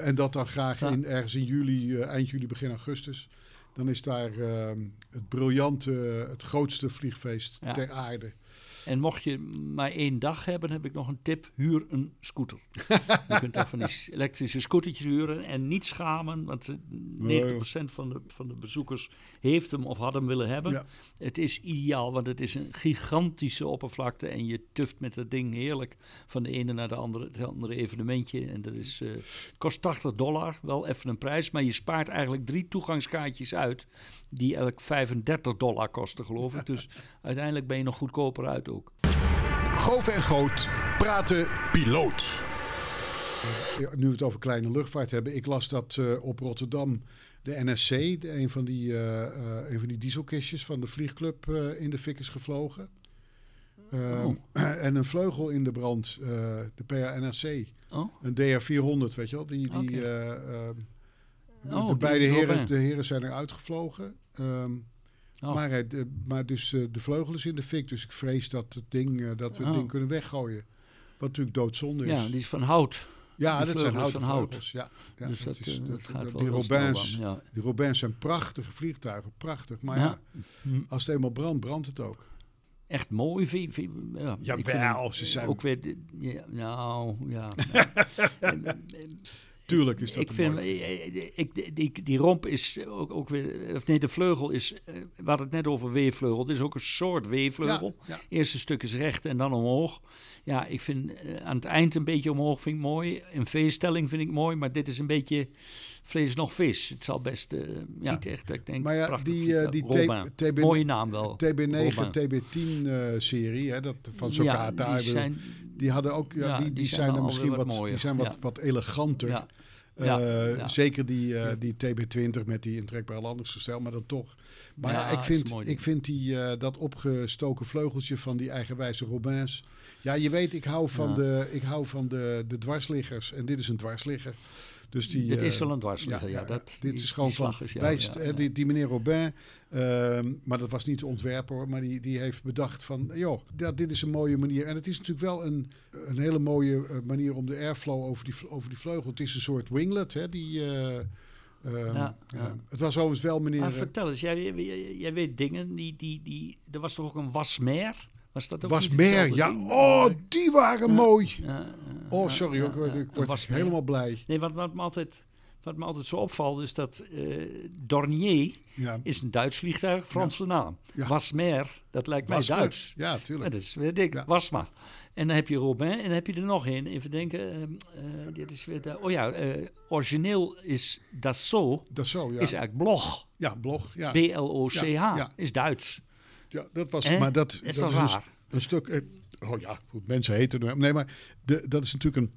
en dat dan graag in, ergens in juli, eind juli, begin augustus. Dan is daar ehm, het briljante, het grootste vliegfeest Ja. ter aarde. En mocht je maar één dag hebben, heb ik nog een tip. Huur een scooter. je kunt daar van die elektrische scootertjes huren en niet schamen. Want eh, 90% van de, van de bezoekers heeft hem of had hem willen hebben. Ja. Het is ideaal, want het is een gigantische oppervlakte. En je tuft met dat ding heerlijk van de ene naar de andere, het andere evenementje. En dat is, eh, kost 80 dollar, wel even een prijs. Maar je spaart eigenlijk drie toegangskaartjes uit. Die elk 35 dollar kosten, geloof ik. Dus uiteindelijk ben je nog goedkoper uit ook. Goof en Groot praten piloot. Ja, nu we het over kleine luchtvaart hebben. Ik las dat eh, op Rotterdam de NSC, de, een, van die, eh, eh, een van die dieselkistjes van de vliegclub, eh, in de fik is gevlogen. Ehm, Oh. En een vleugel in de brand, eh, de PANAC. Oh, Een DR400, weet je wel. Die, die, eh, ehm, Oh, de die beide heren, de heren zijn eruit gevlogen. Ehm, Oh. maar, hij- maar dus eh, de vleugel is in de fik. Dus ik vrees dat, het ding, eh, dat we het Oh. ding kunnen weggooien. Wat natuurlijk doodzonde is. ja, die is van hout. Ja, dat zijn houten hout. vleugels. Ja, ja, dus dat, is- eh, dat gaat wel die, Robins, ja. die Robins zijn prachtige vliegtuigen. Prachtig. Maar ja, Ja. als het eenmaal brandt, brandt het ook. Echt mooi. vind- vind- ja, vind hem ze zijn- Ook weer, ja, nou, ja. Tuurlijk is dat ik een vind, mooi. ik, ik, die, die romp is ook, ook weer, of nee, de vleugel is, eh, we hadden het net over weefvleugel. Het is ook een soort weefvleugel. Ja, ja. Eerste stuk is recht en dan omhoog. Ja, ik vind eh, aan het eind een beetje omhoog vind ik mooi. Een V-stelling vind ik mooi, maar dit is een beetje vlees nog vis. Het zal best, eh, ja, niet echt, ik denk, Maar ja, die, eh, die TB Mooie naam wel. TB9, Robin. TB10-serie, hè, dat van Ja, Socata. die zijn, die hadden ook, ja, die, die die, zijn er misschien wat, die zijn wat, wat eleganter. ja, Eh. Zeker die, eh, die TB20 met die intrekbare landingsgestel, maar dan toch. Maar Ja, ik vind, ik vind die, eh, dat opgestoken vleugeltje van die eigenwijze Robins. Ja, je weet, ik hou van, de, ik hou van de, de dwarsliggers. En dit is een dwarsligger. Dus die, dit is eh, wel een dwarsligger, ja. ja, dat, dit die- is gewoon van. is, wij eh, Die, die meneer Robin, ehm, maar dat was niet de ontwerper hoor, maar die, die heeft bedacht van, joh, dat, dit is een mooie manier. En het is natuurlijk wel een, een hele mooie eh, manier om de airflow over die, over die vleugel. Het is een soort winglet, hè? Die, eh, ehm, Ja. Het was overigens wel meneer. Maar vertel eens, jij, jij, jij weet dingen, die, die, die, er was toch ook een wasmer? Was dat ook was niet meer, hetzelfde ja. ding? Oh, die waren mooi. Ja, Oh, sorry, ik ik word wasmer. helemaal blij. Nee, wat, wat, me altijd, wat me altijd zo opvalt is dat eh, Dornier is een Duits vliegtuig, Franse naam. Wasmer, dat lijkt mij Wasmer. Duits. Ja, tuurlijk. dat is weer dik. Wasma. En dan heb je Robin en dan heb je er nog een. Even denken, eh, eh, dit is weer de, oh ja, eh, origineel is Dassault, zo, ja. is eigenlijk Blog. Ja, blog. Ja, B-L-O-C-H, Ja, ja. is Duits. Ja dat was. Maar dat, Dat is dat wel een, stuk. eh, Oh ja, goed, mensen heten. Nee, maar de, dat is natuurlijk een,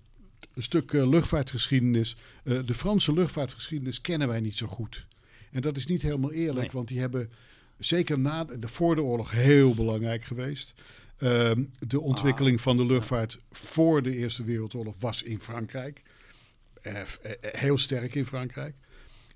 een stuk eh, luchtvaartgeschiedenis. Eh, de Franse luchtvaartgeschiedenis kennen wij niet zo goed. En dat is niet helemaal eerlijk, Nee. want die hebben zeker na de, voor de oorlog heel belangrijk geweest. Ehm, de ontwikkeling van de luchtvaart voor de Eerste Wereldoorlog was in Frankrijk. Heel sterk in Frankrijk.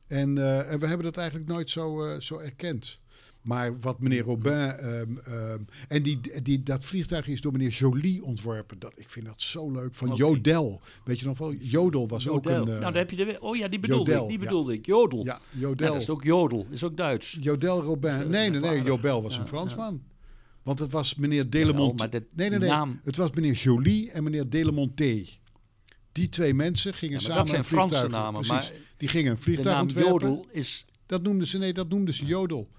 En, en we hebben dat eigenlijk nooit zo, zo erkend. Maar wat meneer Robin. ehm, ehm, en die, die, dat vliegtuig is door meneer Joly ontworpen. Dat, ik vind dat zo leuk. Van. Jodel. Weet je nog wel? Jodel was ook een. eh, nou, daar heb je de, oh ja, die bedoelde Jodel, ik. Die ja. bedoelde ik. Jodel. ja, Ja, Jodel. dat is ook jodel. Is ook Duits. Jodel Robin. Eh, nee, nee, nee. Jobel was een Fransman. Want het was meneer Delemont. maar dat- nee, nee, nee. naam- Het was meneer Joly en meneer Delemonté. Die twee mensen gingen samen dat zijn Franse namen. Precies. Maar Die gingen een de vliegtuig naam ontwerpen. jodel is... Dat noemden ze, nee, dat noemden ze jodel.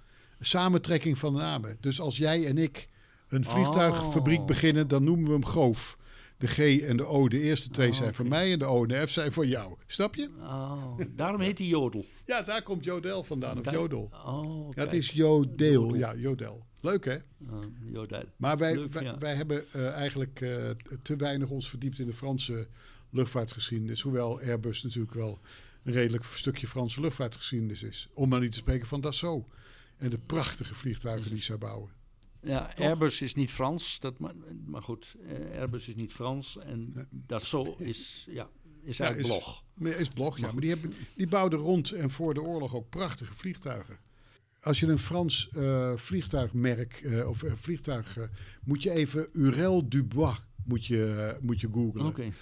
Samentrekking van de namen. Dus als jij en ik een vliegtuigfabriek Oh. beginnen, dan noemen we hem Goof. De G en de O, de eerste twee Oh, zijn voor mij en de O en de F zijn voor jou. Snap je? Oh, daarom heet hij jodel. Ja, daar komt Jodel vandaan, of Daar- Jodel. Oh, Ja, het is Jodel. Jodel. Ja, Jodel. Leuk hè? Oh, jodel. Maar wij, Leuk, wij, ja. wij hebben eh, eigenlijk eh, te weinig ons verdiept in de Franse luchtvaartgeschiedenis. Hoewel Airbus natuurlijk wel een redelijk stukje Franse luchtvaartgeschiedenis is. Om maar niet te spreken van Dassault. En de prachtige vliegtuigen die zij bouwen. Ja, Airbus is niet Frans. Dat, maar, maar goed, eh, Airbus is niet Frans. En Dassault is, ja, is Ja, eigenlijk is- blog. Is blog, ja. Maar die, hebben, die bouwden rond en voor de oorlog ook prachtige vliegtuigen. Als je een Frans eh, vliegtuigmerk eh, of vliegtuig... moet je even Urel Dubois moet je, eh, moet je googlen. Oké.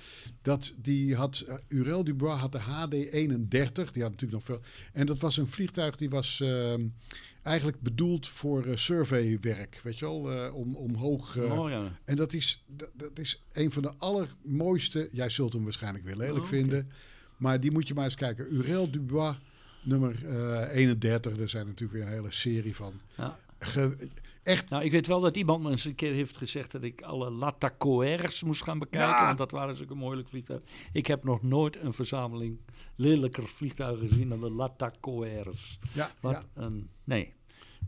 Dat die had, uh, Urel Dubois had de HD-31, die had natuurlijk nog veel. En dat was een vliegtuig die was ehm, eigenlijk bedoeld voor eh, surveywerk, weet je wel, eh, om, om hoog... eh, oh ja. En dat is, dat, dat is een van de allermooiste, jij zult hem waarschijnlijk weer lelijk Oh, vinden, maar die moet je maar eens kijken. Urel Dubois, nummer eh 31, er zijn natuurlijk weer een hele serie van. ja. Ge- echt, Nou, ik weet wel dat iemand me eens een keer heeft gezegd dat ik alle Latacoers moest gaan bekijken. Ja. Want dat waren zulke moeilijk vliegtuigen. Ik heb nog nooit een verzameling lelijker vliegtuigen gezien dan de Latacoers. ja, Wat ja. een... Nee.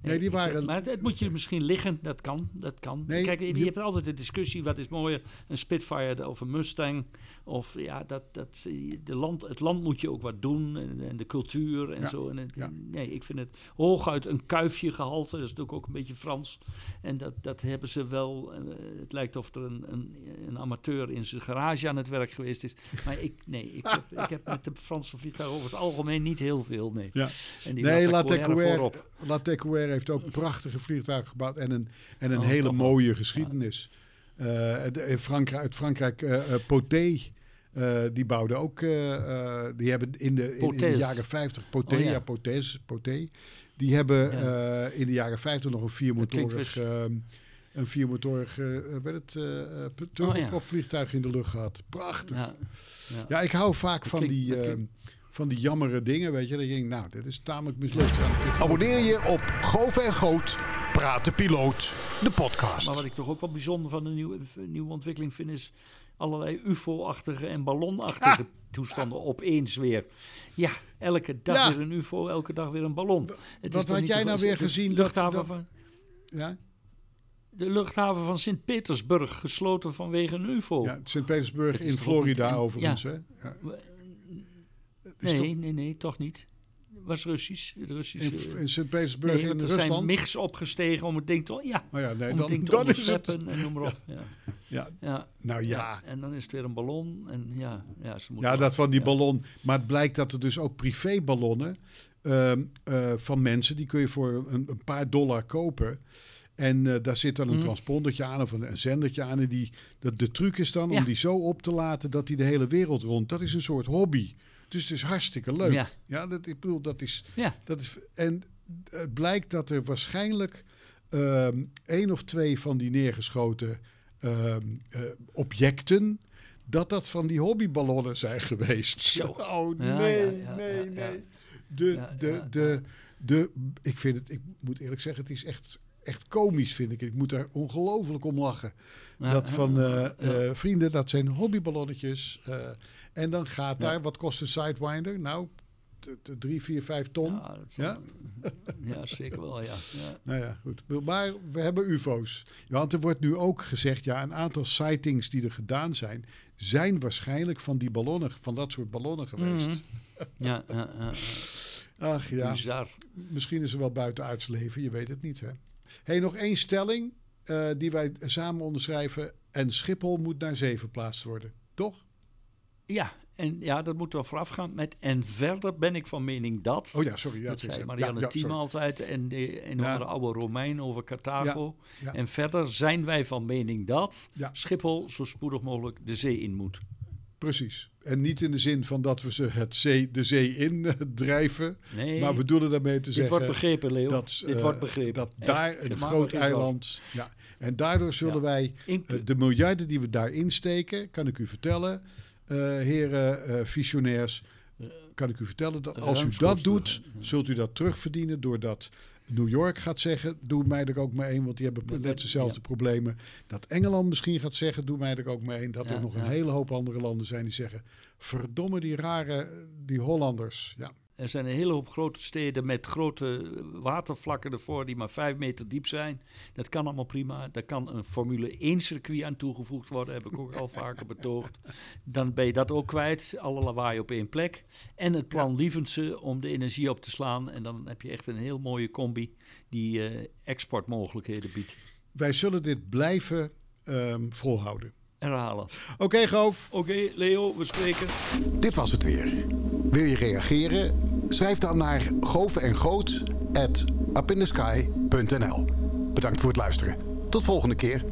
Nee, die waren- Maar het, het moet je misschien liggen, dat kan. Dat kan. Nee, Kijk, je, hebt altijd de discussie, wat is mooier, een Spitfire of een Mustang? Of ja, dat, dat, de land, het land moet je ook wat doen en, en de cultuur en Ja, zo. En het- ja. Nee, ik vind het hooguit een kuifje gehalte, dat is natuurlijk ook een beetje Frans. En dat, dat hebben ze wel, eh, het lijkt of er een, een, een amateur in zijn garage aan het werk geweest is. Maar ik, nee, ik heb, ik heb met de Franse vliegtuigen over het algemeen niet heel veel, nee. Ja. En die Nee, laat ik heeft ook prachtige vliegtuigen gebouwd en een, en een Oh, hele wel. mooie geschiedenis. Eh, de- in Frankrijk, uit Frankrijk, eh eh, Poté, eh, die bouwden ook, eh, eh, die hebben in de, in, in de jaren 50, Poté, Oh, ja. ja, Potés, Poté, die hebben Ja. eh, in de jaren 50 nog een viermotorig, dus- ehm, een viermotorig, eh eh, werd het, eh eh, turbopropvliegtuig in de lucht gehad. Prachtig. Ja, ja. Ja, ik hou vaak van die, eh, klinkt- van die jammere dingen, weet je. Dat je denkt, nou, dit is tamelijk mislukt. Abonneer je op Goof en Goot, Praat de Piloot, de podcast. Maar wat ik toch ook wel bijzonder van de nieuwe, nieuwe ontwikkeling vind, is allerlei UFO-achtige en ballonachtige toestanden opeens weer. Ja, elke dag Ja. weer een UFO, elke dag weer een ballon. Het wat had jij nou weer gezien dat- luchthaven dat- van, Ja? de luchthaven van Sint-Petersburg gesloten vanwege een UFO. Ja, Sint-Petersburg in Florida overigens. ja. Hè? Ja. Nee, nee, nee, toch niet. Was Russisch. Het in, in Sint-Petersburg nee, in er zijn Rusland. MIGs opgestegen om het ding te... Ja, Oh ja, nee, om dan, het ding te dan is het. en noem maar op. Ja. Ja, Ja. nou ja. En dan is het weer een ballon. En ja, ja, ze moeten Ja, dat van die ballon. Maar het blijkt dat er dus ook privéballonnen ehm, eh, van mensen, die kun je voor een, een paar dollar kopen. En eh, daar zit dan een Mhm. transpondertje aan of een, een zendertje aan. En die, dat, de truc is dan om die zo op te laten dat die de hele wereld rond. Dat is een soort hobby. Dus het is hartstikke leuk. Ja. Ja, dat, ik bedoel, dat is, Ja, dat is. En het blijkt dat er waarschijnlijk ehm één of twee van die neergeschoten ehm, eh, objecten. Dat dat van die hobbyballonnen zijn geweest. Zo. Oh nee, ja, nee, nee. De, de, de, de, ik vind het, ik moet eerlijk zeggen, het is echt, echt komisch, vind ik. Ik moet daar ongelooflijk om lachen. Ja, dat van eh, ja. eh, vrienden, dat zijn hobbyballonnetjes. eh, en dan gaat daar, wat kost een Sidewinder? Nou, drie, vier, vijf ton. Ja, Ja? ja, zeker wel, ja. ja. Nou ja, goed. Maar we hebben UFO's. Want er wordt nu ook gezegd, ja, een aantal sightings die er gedaan zijn, zijn waarschijnlijk van die ballonnen, van dat soort ballonnen geweest. Mhm. Ja, ja, ja, ja. Ach ja, bizar. misschien is er wel buitenaards leven, je weet het niet, hè. hey, nog één stelling eh, die wij samen onderschrijven. En Schiphol moet naar zee verplaatst worden, toch? Ja, en ja, dat moet wel vooraf gaan met... En verder ben ik van mening dat... Oh ja, sorry. Ja, dat zei Marianne ja, altijd en de andere oude Romein over Carthago. En verder zijn wij van mening dat. Schiphol zo spoedig mogelijk de zee in moet. Precies. En niet in de zin van dat we ze het zee, de zee in eh, drijven. Nee, Maar we bedoelen daarmee te dit zeggen... wordt begrepen, Leo. dat, dit eh, wordt begrepen. dat Echt. daar een groot eiland... Ja. En daardoor zullen wij eh, de miljarden die we daar insteken... kan ik u vertellen, heren eh visionairs... kan ik u vertellen dat als u dat doet... zult u dat terugverdienen doordat... New York gaat zeggen, doe mij er ook maar één, want die hebben net dezelfde problemen. Dat Engeland misschien gaat zeggen, doe mij er ook maar één. Dat Ja, er nog een hele hoop andere landen zijn die zeggen, verdomme die rare, die Hollanders. Ja, Er zijn een hele hoop grote steden met grote watervlakken ervoor die maar vijf meter diep zijn. Dat kan allemaal prima. Daar kan een Formule 1 circuit aan toegevoegd worden, heb ik ook al vaker betoogd. Dan ben je dat ook kwijt, alle lawaai op één plek. En het plan Lievense om de energie op te slaan. En dan heb je echt een heel mooie combi die eh, exportmogelijkheden biedt. wij zullen dit blijven ehm, volhouden. Herhalen. Oké, Goof. Oké, Leo, we spreken. Dit was het weer. Wil je reageren? Schrijf dan naar govenengoot@upinthesky.nl. Bedankt voor het luisteren. Tot volgende keer.